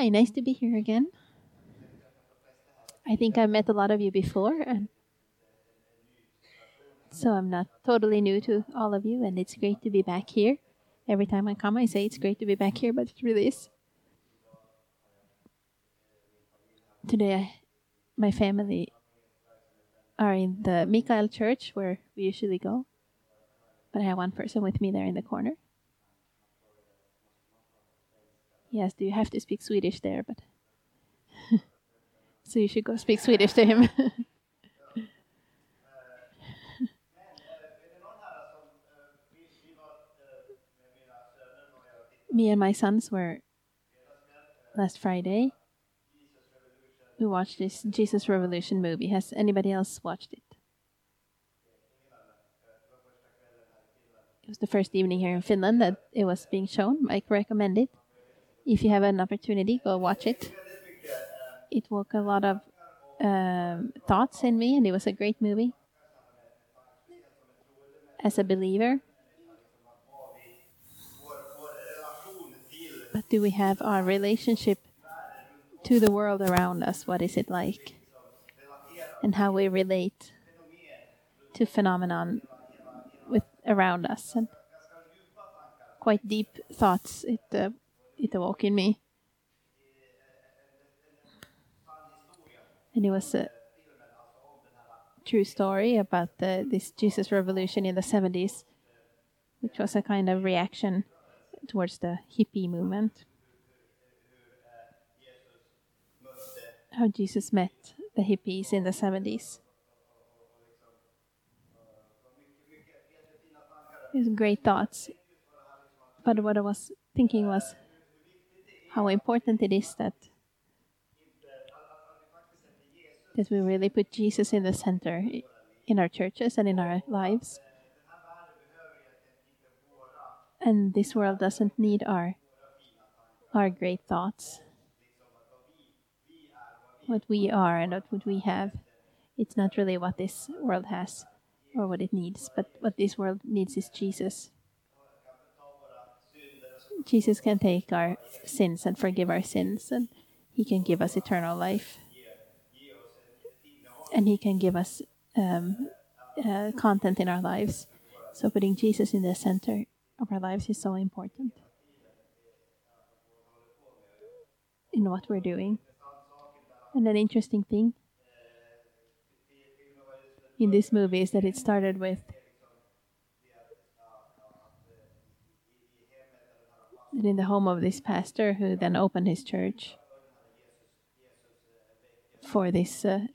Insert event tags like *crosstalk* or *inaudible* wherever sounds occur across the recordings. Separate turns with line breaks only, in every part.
Hi, nice to be here again. I think I've met a lot of you before, and so I'm not totally new to all of you, and it's great to be back here. Every time I come, I say it's great to be back here, but it really is. Today, I, my family are in the Mikael Church where we usually go, but I have one person with me there in the corner. Yes, do you have to speak Swedish there? But *laughs* so you should go speak Swedish to him. *laughs* Me and my sons were last Friday. We watched this Jesus Revolution movie. Has anybody else watched it? It was the first evening here in Finland that it was being shown. I recommend it. If you have an opportunity, go watch it. It woke a lot of um, thoughts in me, and it was a great movie. As a believer, but do we have our relationship to the world around us? What is it like? And how we relate to phenomenon with around us and quite deep thoughts it uh, it awoke in me. And it was a true story about the, this Jesus revolution in the 70s, which was a kind of reaction towards the hippie movement. How Jesus met the hippies in the 70s. It was great thoughts. But what I was thinking was how important it is that that we really put Jesus in the center in our churches and in our lives. And this world doesn't need our our great thoughts. What we are and not what we have. It's not really what this world has or what it needs, but what this world needs is Jesus. Jesus can take our sins and forgive our sins, and He can give us eternal life. And He can give us um, uh, content in our lives. So, putting Jesus in the center of our lives is so important in what we're doing. And an interesting thing in this movie is that it started with in the home of this pastor who then opened his church for this uh,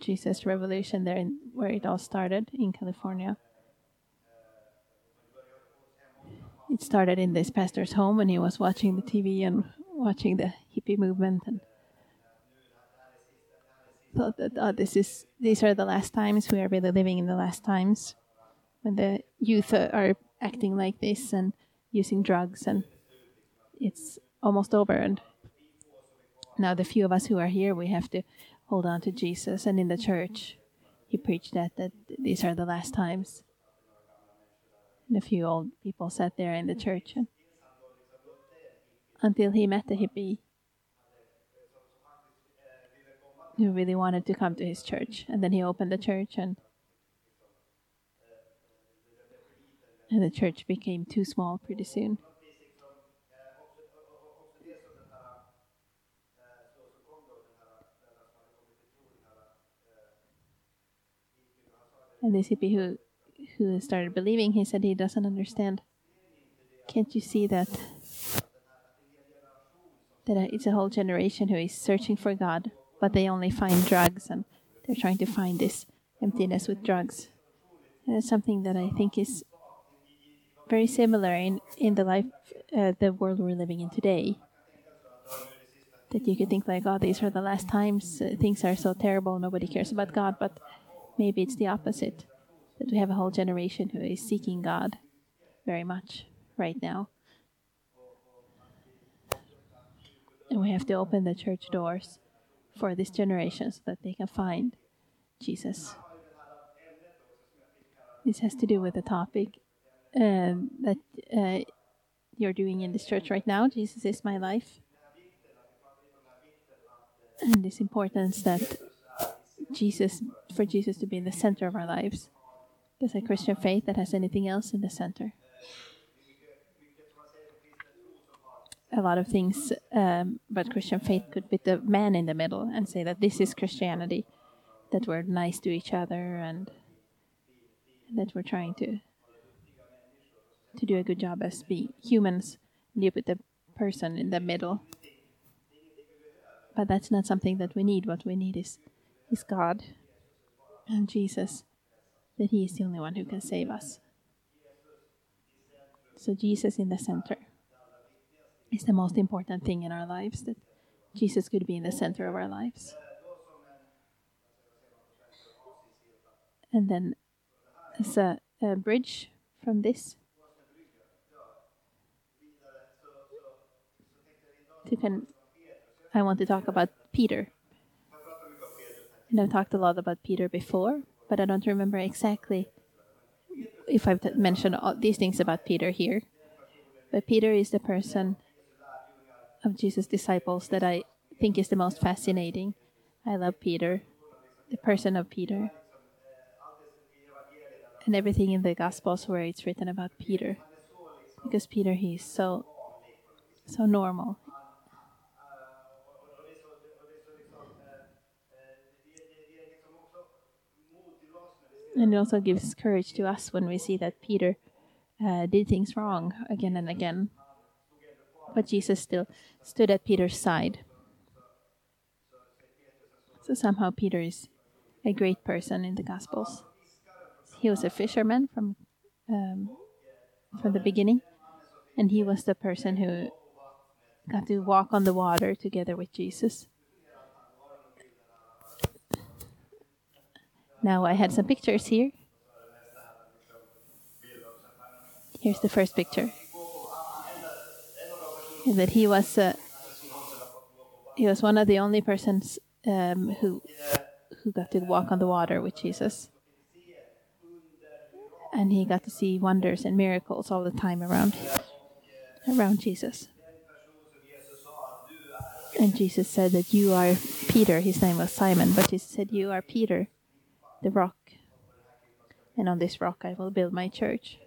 Jesus revolution there in, where it all started in California. It started in this pastor's home when he was watching the TV and watching the hippie movement and thought that oh, this is these are the last times we are really living in the last times when the youth are acting like this and using drugs and it's almost over. And now the few of us who are here we have to hold on to jesus. And in the church he preached that that these are the last times. And a few old people sat there in the church. And until he met the hippie who really wanted to come to his church. And then he opened the church and and the church became too small pretty soon And this hippie who who started believing, he said he doesn't understand. Can't you see that that it's a whole generation who is searching for God, but they only find drugs and they're trying to find this emptiness with drugs. And it's something that I think is very similar in in the life, uh, the world we're living in today. That you could think like, oh, these are the last times uh, things are so terrible, nobody cares about God, but maybe it's the opposite that we have a whole generation who is seeking God very much right now. And we have to open the church doors for this generation so that they can find Jesus. This has to do with the topic um, that uh, you're doing in this church right now. Jesus is my life. and this importance that Jesus, for Jesus to be in the center of our lives. There's a Christian faith that has anything else in the center. A lot of things um, but Christian faith could put the man in the middle and say that this is Christianity, that we're nice to each other and that we're trying to to do a good job as be humans. And you put the person in the middle. But that's not something that we need. What we need is is God and Jesus, that He is the only one who can save us. So, Jesus in the center is the most important thing in our lives, that Jesus could be in the center of our lives. And then, as a, a bridge from this, to can, I want to talk about Peter. And I've talked a lot about Peter before, but I don't remember exactly if I've mentioned all these things about Peter here. But Peter is the person of Jesus' disciples that I think is the most fascinating. I love Peter, the person of Peter, and everything in the Gospels where it's written about Peter, because Peter he's so so normal. And it also gives courage to us when we see that Peter uh, did things wrong again and again. But Jesus still stood at Peter's side. So somehow Peter is a great person in the Gospels. He was a fisherman from um, from the beginning, and he was the person who got to walk on the water together with Jesus. Now I had some pictures here. Here's the first picture. That he was uh, he was one of the only persons um, who who got to walk on the water with Jesus, and he got to see wonders and miracles all the time around around Jesus. And Jesus said that you are Peter. His name was Simon, but he said you are Peter the rock, and on this rock I will build my church.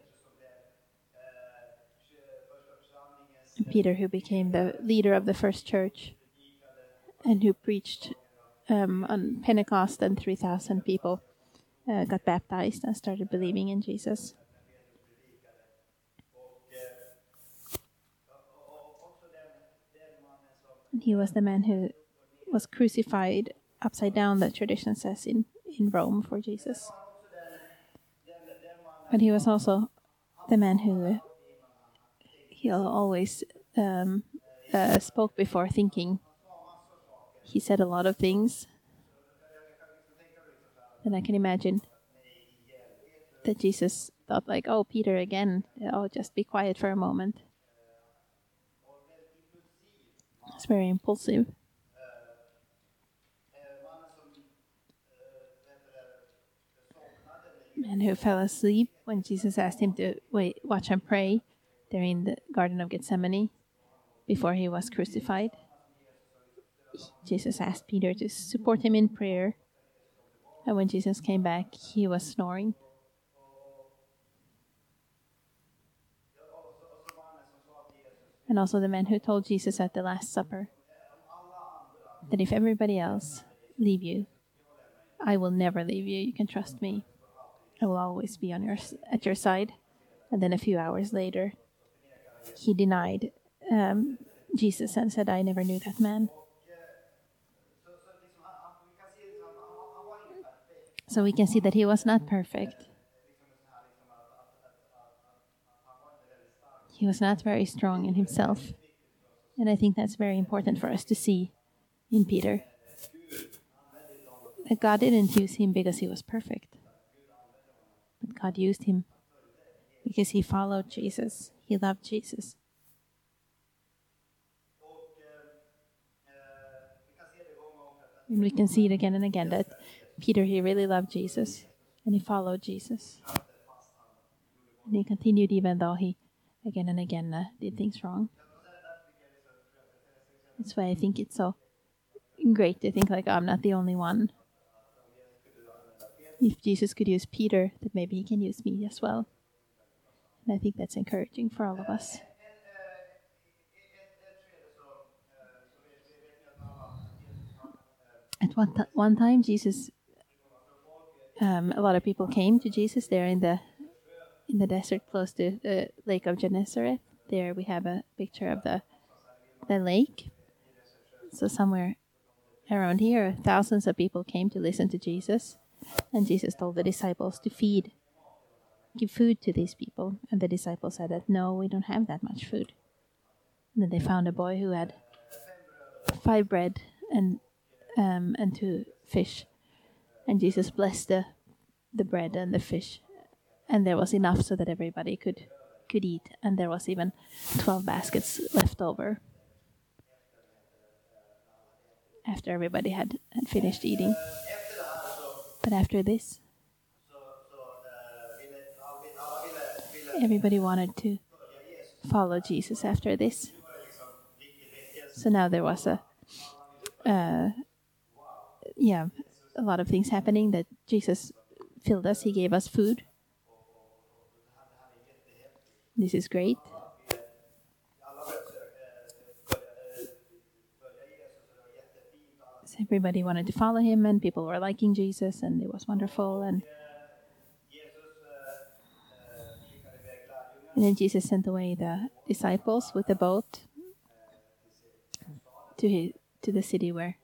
And Peter, who became the leader of the first church and who preached um, on Pentecost, and 3,000 people uh, got baptized and started believing in Jesus. And he was the man who was crucified upside down, the tradition says in in Rome for Jesus. But he was also the man who he always um, uh, spoke before thinking. He said a lot of things. And I can imagine that Jesus thought like, "Oh, Peter again. Oh, just be quiet for a moment." It's very impulsive. Man who fell asleep when Jesus asked him to wait, watch and pray in the Garden of Gethsemane before he was crucified. Jesus asked Peter to support him in prayer. And when Jesus came back, he was snoring. And also the man who told Jesus at the Last Supper that if everybody else leave you, I will never leave you. You can trust me. I will always be on your at your side. And then a few hours later, he denied um, Jesus and said, "I never knew that man." So we can see that he was not perfect. He was not very strong in himself. And I think that's very important for us to see in Peter. That God didn't use him because he was perfect. God used him because he followed Jesus, he loved Jesus. And we can see it again and again that Peter, he really loved Jesus and he followed Jesus. And he continued even though he again and again uh, did things wrong. That's why I think it's so great to think like I'm not the only one. If Jesus could use Peter, then maybe he can use me as well. And I think that's encouraging for all of us. At one, t- one time, Jesus, um, a lot of people came to Jesus there in the in the desert close to the Lake of Gennesaret. There we have a picture of the the lake. So somewhere around here, thousands of people came to listen to Jesus, and Jesus told the disciples to feed, give food to these people. And the disciples said that no, we don't have that much food. And then they found a boy who had five bread and um, and two fish, and Jesus blessed the the bread and the fish, and there was enough so that everybody could could eat, and there was even twelve baskets left over after everybody had, had finished eating. But after this, everybody wanted to follow Jesus after this. So now there was a, uh, yeah, a lot of things happening that Jesus filled us. He gave us food. This is great. Everybody wanted to follow him, and people were liking Jesus, and it was wonderful. And and then Jesus sent away the disciples with the boat to his, to the city where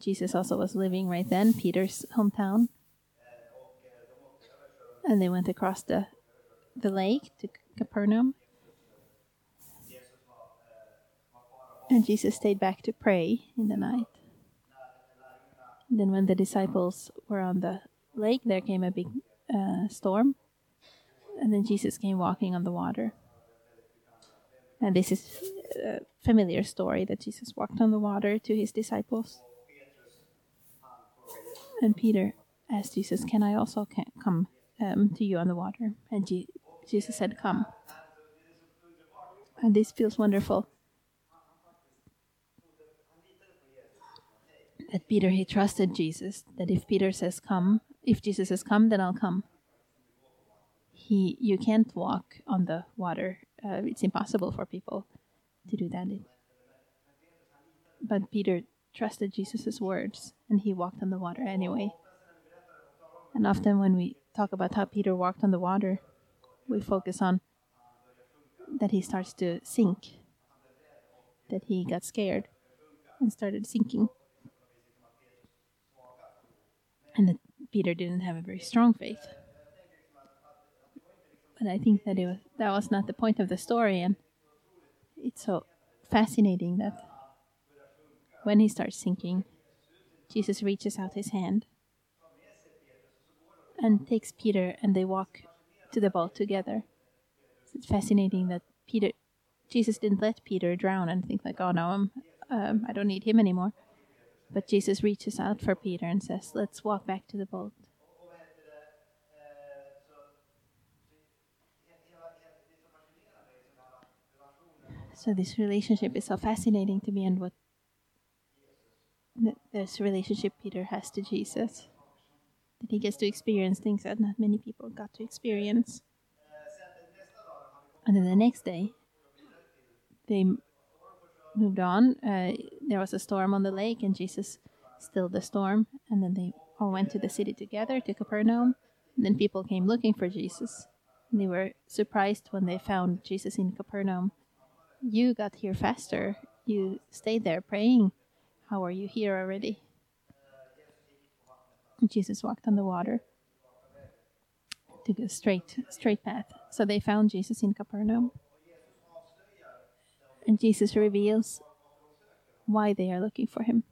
Jesus also was living right then, Peter's hometown. And they went across the the lake to Capernaum. And Jesus stayed back to pray in the night. Then, when the disciples were on the lake, there came a big uh, storm. And then Jesus came walking on the water. And this is a familiar story that Jesus walked on the water to his disciples. And Peter asked Jesus, Can I also come um, to you on the water? And G- Jesus said, Come. And this feels wonderful. That Peter, he trusted Jesus, that if Peter says, Come, if Jesus says, Come, then I'll come. He, you can't walk on the water. Uh, it's impossible for people to do that. But Peter trusted Jesus' words and he walked on the water anyway. And often when we talk about how Peter walked on the water, we focus on that he starts to sink, that he got scared and started sinking. And that Peter didn't have a very strong faith. But I think that it was, that was not the point of the story, and it's so fascinating that when he starts sinking, Jesus reaches out his hand and takes Peter, and they walk to the boat together. It's fascinating that Peter, Jesus didn't let Peter drown and think like, "Oh no, I'm, um, I don't need him anymore." But Jesus reaches out for Peter and says, "Let's walk back to the boat." So this relationship is so fascinating to me, and what this relationship Peter has to Jesus, that he gets to experience things that not many people got to experience. And then the next day, they moved on. Uh, there was a storm on the lake, and Jesus stilled the storm. And then they all went to the city together to Capernaum. And then people came looking for Jesus. And they were surprised when they found Jesus in Capernaum. You got here faster. You stayed there praying. How are you here already? And Jesus walked on the water. Took a straight straight path. So they found Jesus in Capernaum. And Jesus reveals why they are looking for him.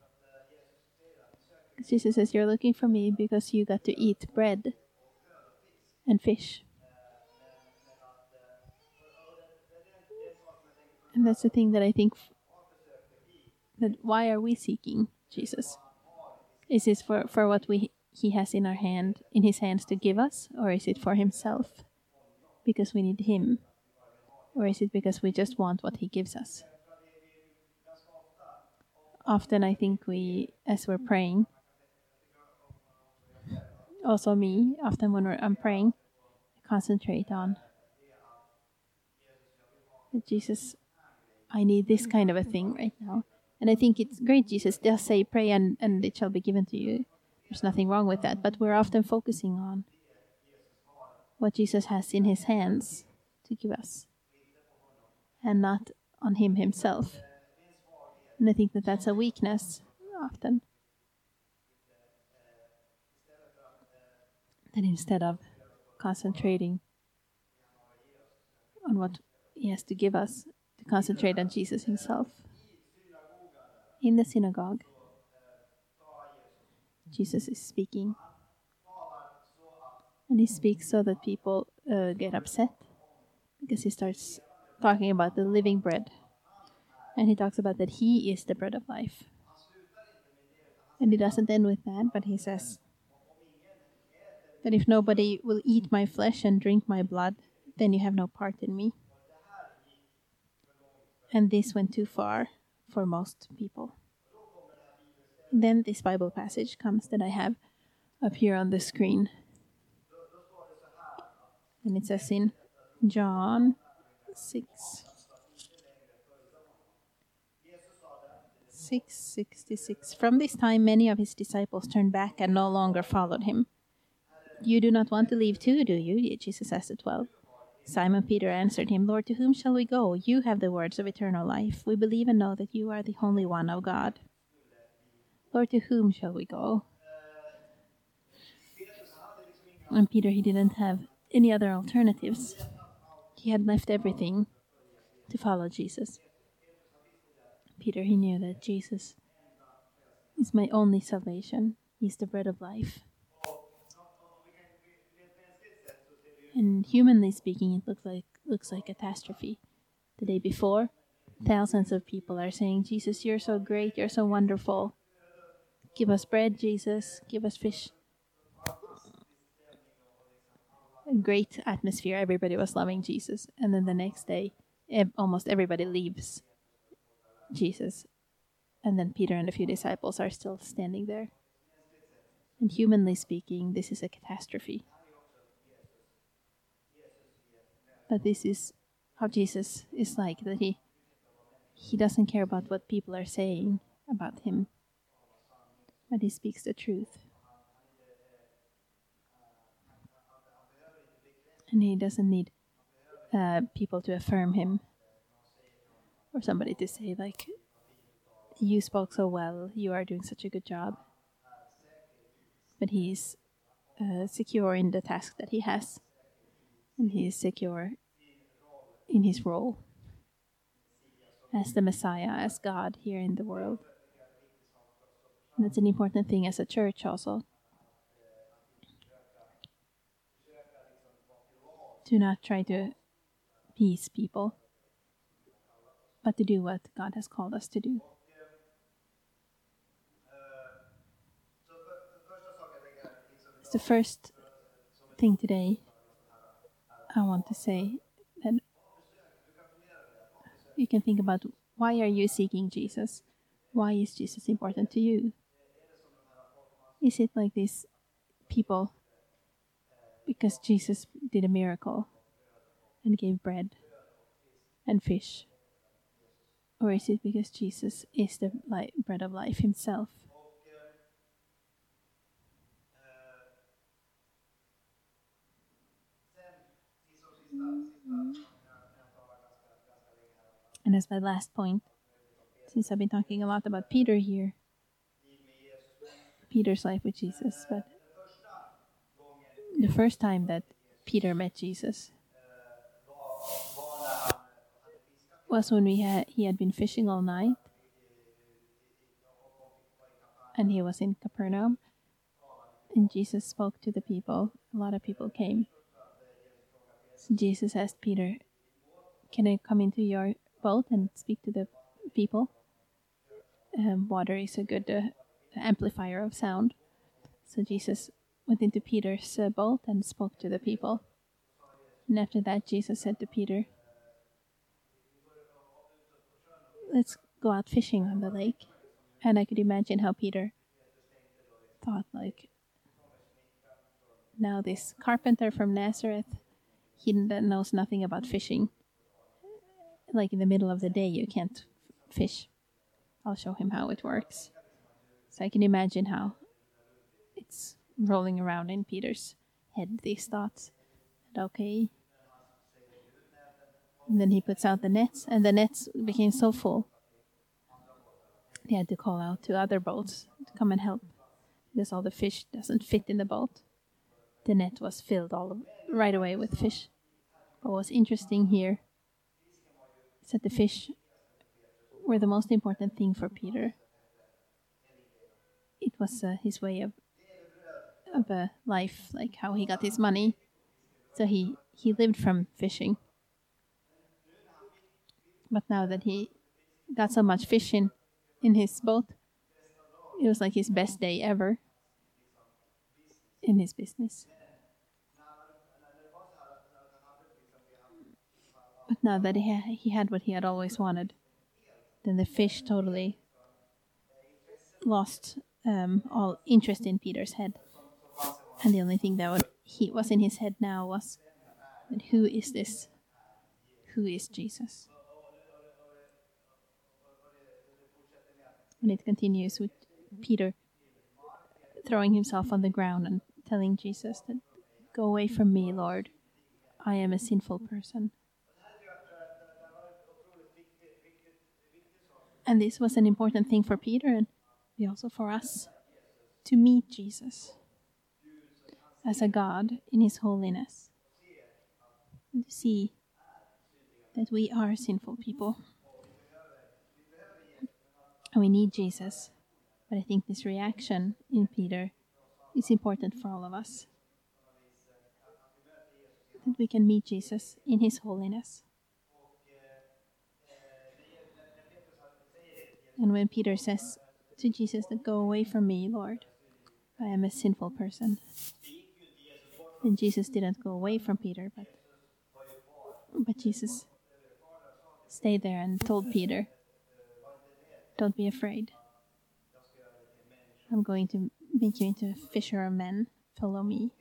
Jesus says, You're looking for me because you got to eat bread and fish. And that's the thing that I think that why are we seeking Jesus? Is it for, for what we he has in our hand in his hands to give us, or is it for himself? Because we need him. Or is it because we just want what he gives us? often I think we, as we're praying, also me, often when I'm praying, I concentrate on Jesus, I need this kind of a thing right now. And I think it's great, Jesus does say, pray and, and it shall be given to you. There's nothing wrong with that. But we're often focusing on what Jesus has in his hands to give us and not on him himself. And I think that that's a weakness often. That instead of concentrating on what he has to give us, to concentrate on Jesus himself. In the synagogue, Jesus is speaking. And he speaks so that people uh, get upset because he starts talking about the living bread. And he talks about that he is the bread of life. And he doesn't end with that, but he says that if nobody will eat my flesh and drink my blood, then you have no part in me. And this went too far for most people. then this Bible passage comes that I have up here on the screen. And it says in John 6 666 From this time many of his disciples turned back and no longer followed him. You do not want to leave too, do you? Jesus asked the twelve. Simon Peter answered him, Lord, to whom shall we go? You have the words of eternal life. We believe and know that you are the only one of God. Lord, to whom shall we go? And Peter, he didn't have any other alternatives. He had left everything to follow Jesus. Peter, he knew that Jesus is my only salvation. He's the bread of life. And humanly speaking, it looks like looks like catastrophe. The day before, thousands of people are saying, "Jesus, you're so great. You're so wonderful. Give us bread, Jesus. Give us fish." A great atmosphere. Everybody was loving Jesus. And then the next day, almost everybody leaves Jesus. And then Peter and a few disciples are still standing there. And humanly speaking, this is a catastrophe. But this is how Jesus is like that he he doesn't care about what people are saying about him, but he speaks the truth. And he doesn't need uh, people to affirm him or somebody to say, like, you spoke so well, you are doing such a good job. But he's uh, secure in the task that he has and he is secure in his role as the Messiah, as God here in the world. And that's an important thing as a church also. To not try to please people, but to do what God has called us to do. It's the first thing today I want to say that you can think about why are you seeking Jesus? Why is Jesus important to you? Is it like these people because Jesus did a miracle and gave bread and fish? Or is it because Jesus is the bread of life himself? And as my last point, since I've been talking a lot about Peter here, Peter's life with Jesus, but the first time that Peter met Jesus was when we had he had been fishing all night and he was in Capernaum and Jesus spoke to the people. A lot of people came. So Jesus asked Peter, Can I come into your boat and speak to the people? Um, water is a good uh, amplifier of sound. So Jesus went into Peter's uh, boat and spoke to the people. And after that, Jesus said to Peter, Let's go out fishing on the lake. And I could imagine how Peter thought, like, now this carpenter from Nazareth, he knows nothing about fishing. Like in the middle of the day, you can't fish. I'll show him how it works. So I can imagine how rolling around in Peter's head, these thoughts. And okay. And then he puts out the nets, and the nets became so full. They had to call out to other boats to come and help because all the fish doesn't fit in the boat. The net was filled all right away with fish. But what's interesting here is that the fish were the most important thing for Peter. It was uh, his way of of a life, like how he got his money. So he he lived from fishing. But now that he got so much fish in in his boat, it was like his best day ever in his business. But now that he, ha- he had what he had always wanted, then the fish totally lost um, all interest in Peter's head. And the only thing that would, he was in his head now was, that who is this? Who is Jesus? And it continues with Peter throwing himself on the ground and telling Jesus that, Go away from me, Lord. I am a sinful person. And this was an important thing for Peter and also for us to meet Jesus as a God in His holiness. And to see that we are sinful people. And we need Jesus. But I think this reaction in Peter is important for all of us. That we can meet Jesus in His holiness. And when Peter says to Jesus that go away from me, Lord, I am a sinful person. And Jesus didn't go away from Peter, but but Jesus stayed there and told Peter, Don't be afraid. I'm going to make you into a fisher of men. Follow me.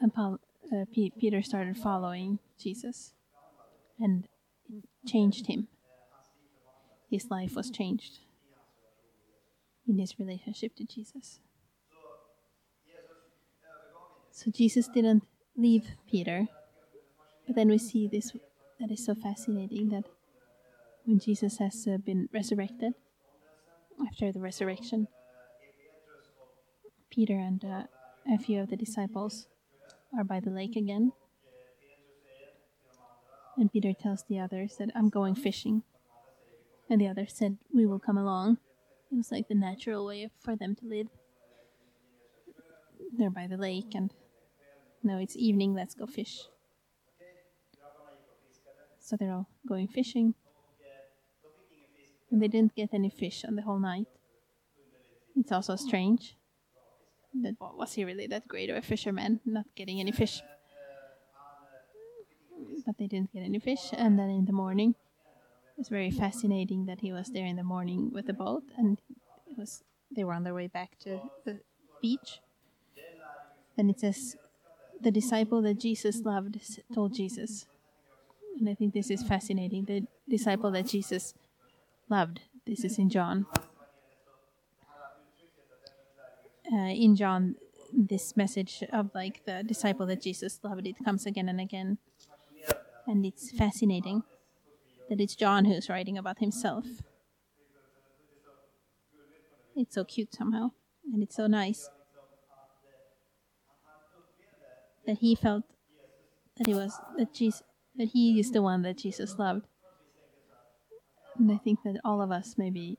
And Paul, uh, P- Peter started following Jesus, and it changed him his life was changed in his relationship to Jesus. So Jesus didn't leave Peter, but then we see this that is so fascinating that when Jesus has uh, been resurrected, after the resurrection, Peter and uh, a few of the disciples are by the lake again. And Peter tells the others that I'm going fishing. And the others said, We will come along. It was like the natural way for them to live. They're by the lake, and now it's evening, let's go fish. So they're all going fishing. And they didn't get any fish on the whole night. It's also strange that was he really that great of a fisherman, not getting any fish? But they didn't get any fish, and then in the morning, it was very fascinating that he was there in the morning with the boat, and it was they were on their way back to the beach. Then it says, the disciple that Jesus loved told Jesus, and I think this is fascinating. The disciple that Jesus loved. This is in John. Uh, in John, this message of like the disciple that Jesus loved, it comes again and again, and it's fascinating that it's John who's writing about himself. It's so cute somehow, and it's so nice that he felt that he was that Jesus that he is the one that Jesus loved. And I think that all of us maybe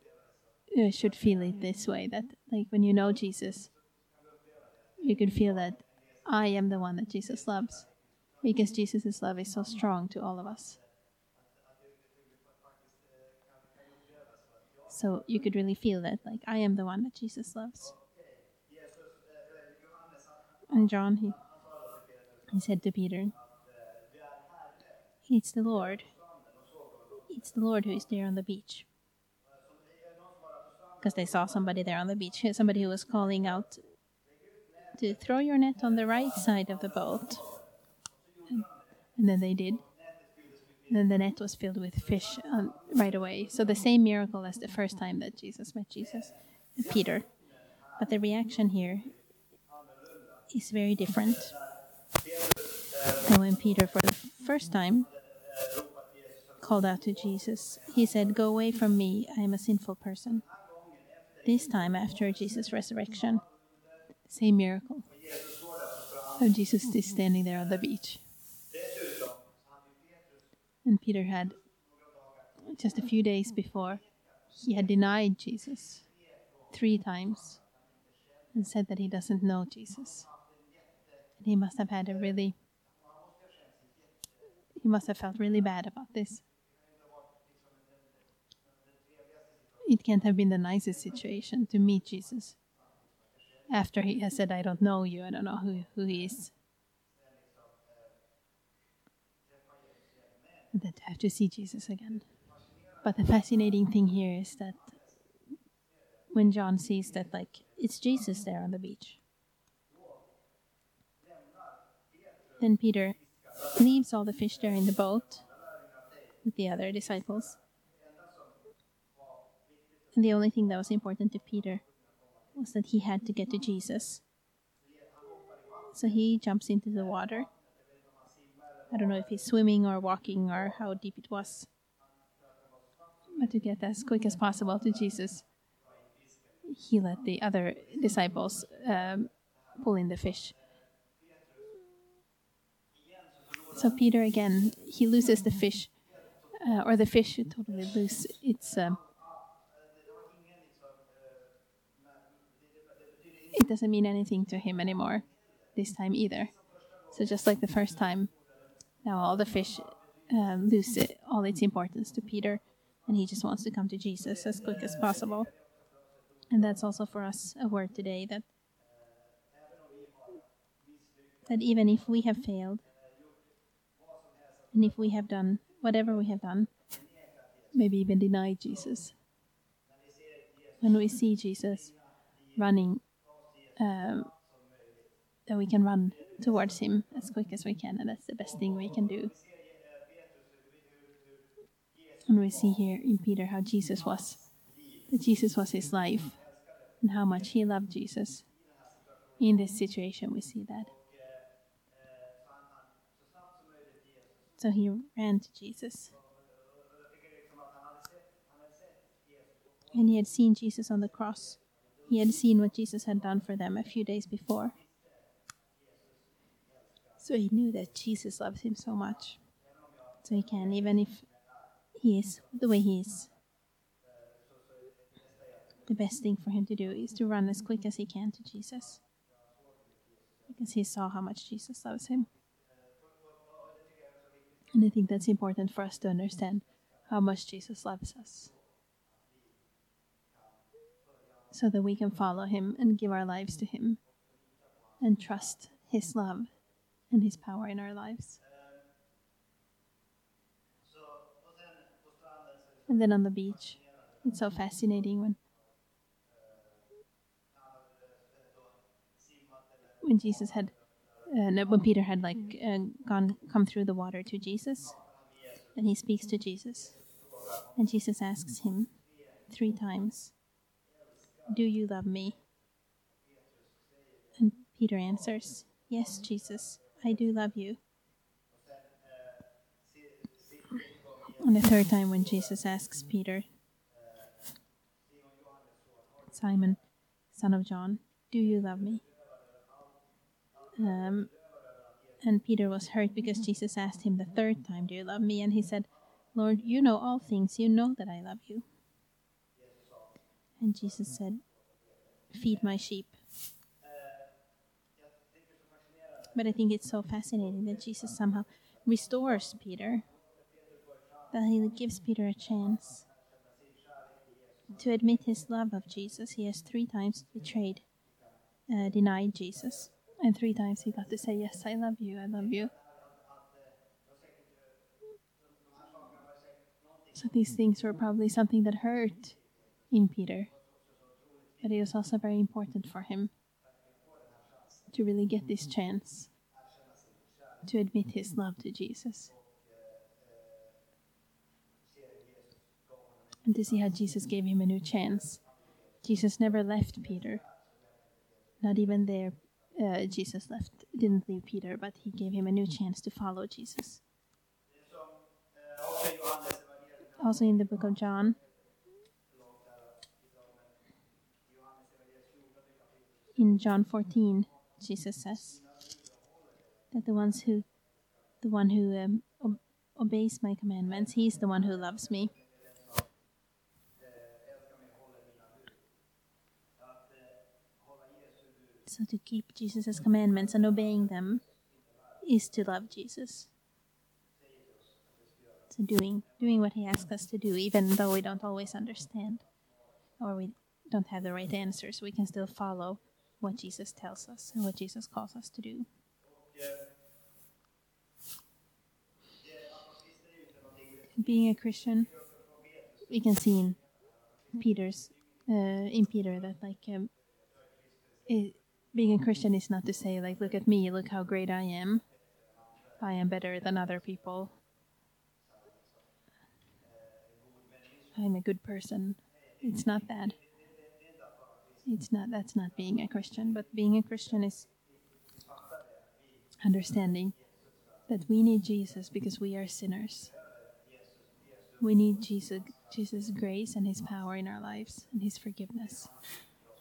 uh, should feel it this way that like when you know Jesus, you can feel that I am the one that Jesus loves because Jesus' love is so strong to all of us. So you could really feel that, like, I am the one that Jesus loves. And John, he, he said to Peter, It's the Lord. It's the Lord who is there on the beach. because they saw somebody there on the beach, somebody who was calling out to throw your net on the right side of the boat. And, then they did. And then the net was filled with fish um, right away. So the same miracle as the first time that Jesus met Jesus, Peter. But the reaction here is very different. And when Peter, for the first time, called out to Jesus, he said, Go away from me, I am a sinful person. This time, after Jesus' resurrection, same miracle. And Jesus is standing there on the beach. And Peter had, just a few days before, he had denied Jesus three times and said that he doesn't know Jesus. And he must have had a really, he must have felt really bad about this. It can't have been the nicest situation to meet Jesus after he has said, I don't know you, I don't know who, who he is. And then to have to see Jesus again. But the fascinating thing here is that when John sees that, like, it's Jesus there on the beach, then Peter leaves all the fish there in the boat with the other disciples. And the only thing that was important to Peter was that he had to get to Jesus. So he jumps into the water. I don't know if he's swimming or walking or how deep it was. But to get as quick as possible to Jesus, he let the other disciples um, pull in the fish. So Peter again, he loses the fish, uh, or the fish totally lose its. Um, it doesn't mean anything to him anymore this time either. So just like the first time, now all the fish uh, lose it, all its importance to Peter, and he just wants to come to Jesus as quick as possible. And that's also for us a word today that that even if we have failed, and if we have done whatever we have done, maybe even denied Jesus, when we see Jesus running um, that we can run towards him as quick as we can, and that's the best thing we can do. And we see here in Peter how Jesus was, that Jesus was his life, and how much he loved Jesus. In this situation, we see that. So he ran to Jesus. And he had seen Jesus on the cross. He had seen what Jesus had done for them a few days before. So he knew that Jesus loves him so much. So he can, even if he is the way he is, the best thing for him to do is to run as quick as he can to Jesus. Because he saw how much Jesus loves him. And I think that's important for us to understand how much Jesus loves us. So that we can follow him and give our lives to him and trust his love and his power in our lives. And then on the beach, it's so fascinating when when Jesus had no, when Peter had like uh, gone come through the water to Jesus, and he speaks to Jesus, and Jesus asks him three times, "Do you love me?" And Peter answers, "Yes, Jesus, I do love you." And the third time, when Jesus asks Peter, Simon, son of John, do you love me? Um, and Peter was hurt because Jesus asked him the third time, Do you love me? And he said, Lord, you know all things. You know that I love you. And Jesus said, Feed my sheep. But I think it's so fascinating that Jesus somehow restores Peter, that he gives Peter a chance to admit his love of Jesus. He has three times betrayed, uh, denied Jesus. And three times he got to say, Yes, I love you, I love you. So these things were probably something that hurt in Peter. But it was also very important for him to really get this chance to admit his love to Jesus. And to see how Jesus gave him a new chance. Jesus never left Peter. Not even there, uh, Jesus left, didn't leave Peter, but he gave him a new chance to follow Jesus. Also in the book of John, in John 14, Jesus says that the ones who, the one who um, obeys my commandments, he is the one who loves me. So to keep Jesus' commandments and obeying them is to love Jesus. So doing doing what he asks us to do, even though we don't always understand or we don't have the right answers, we can still follow what Jesus tells us and what Jesus calls us to do. Being a Christian, we can see in Peter's uh, in Peter that like um, it, being a Christian is not to say like look at me, look how great I am. I am better than other people. I'm a good person. It's not that. It's not that's not being a Christian, but being a Christian is understanding that we need Jesus because we are sinners. We need Jesus Jesus' grace and his power in our lives and his forgiveness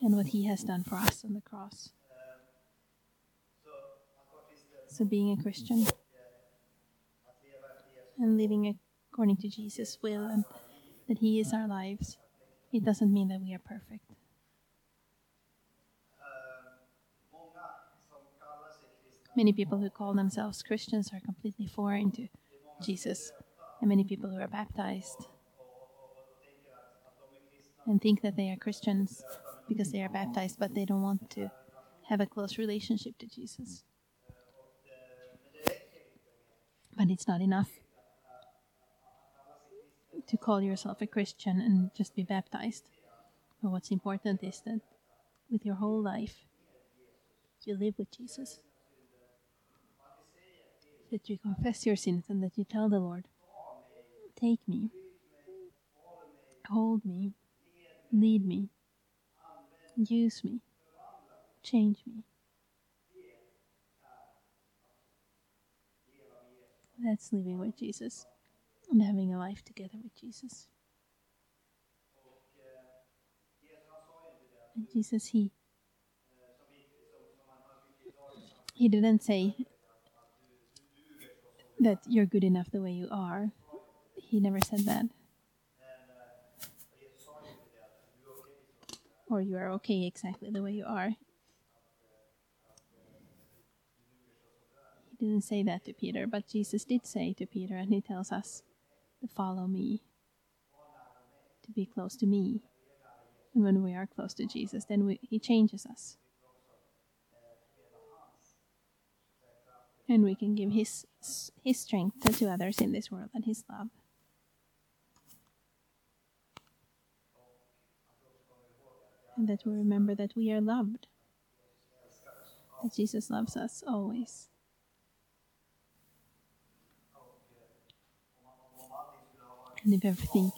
and what he has done for us on the cross. So being a Christian and living according to Jesus' will and that he is our lives, it doesn't mean that we are perfect. Many people who call themselves Christians are completely foreign to Jesus, and many people who are baptized and think that they are Christians because they are baptized, but they don't want to have a close relationship to Jesus. But it's not enough to call yourself a Christian and just be baptized. But what's important is that with your whole life, you live with Jesus. That you confess your sins and that you tell the Lord, Take me, hold me, lead me, use me, change me. That's living with Jesus and having a life together with Jesus. Jesus, he he didn't say that you're good enough the way you are. He never said that. Or you are okay exactly the way you are. Didn't say that to Peter, but Jesus did say to Peter, and he tells us to follow me, to be close to me. And when we are close to Jesus, then we, he changes us. And we can give his, his strength to others in this world and his love. And that we remember that we are loved. That Jesus loves us always. And if everything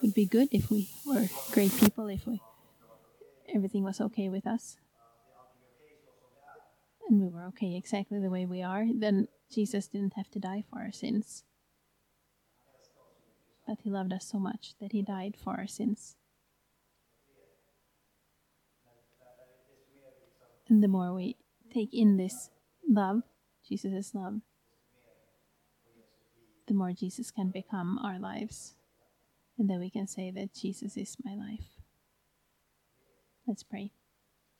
would be good, if we were great people, if we everything was okay with us, and we were okay exactly the way we are, then Jesus didn't have to die for our sins. But he loved us so much that he died for our sins. And the more we take in this love, Jesus' love, the more Jesus can become our lives. And then we can say that Jesus is my life. Let's pray.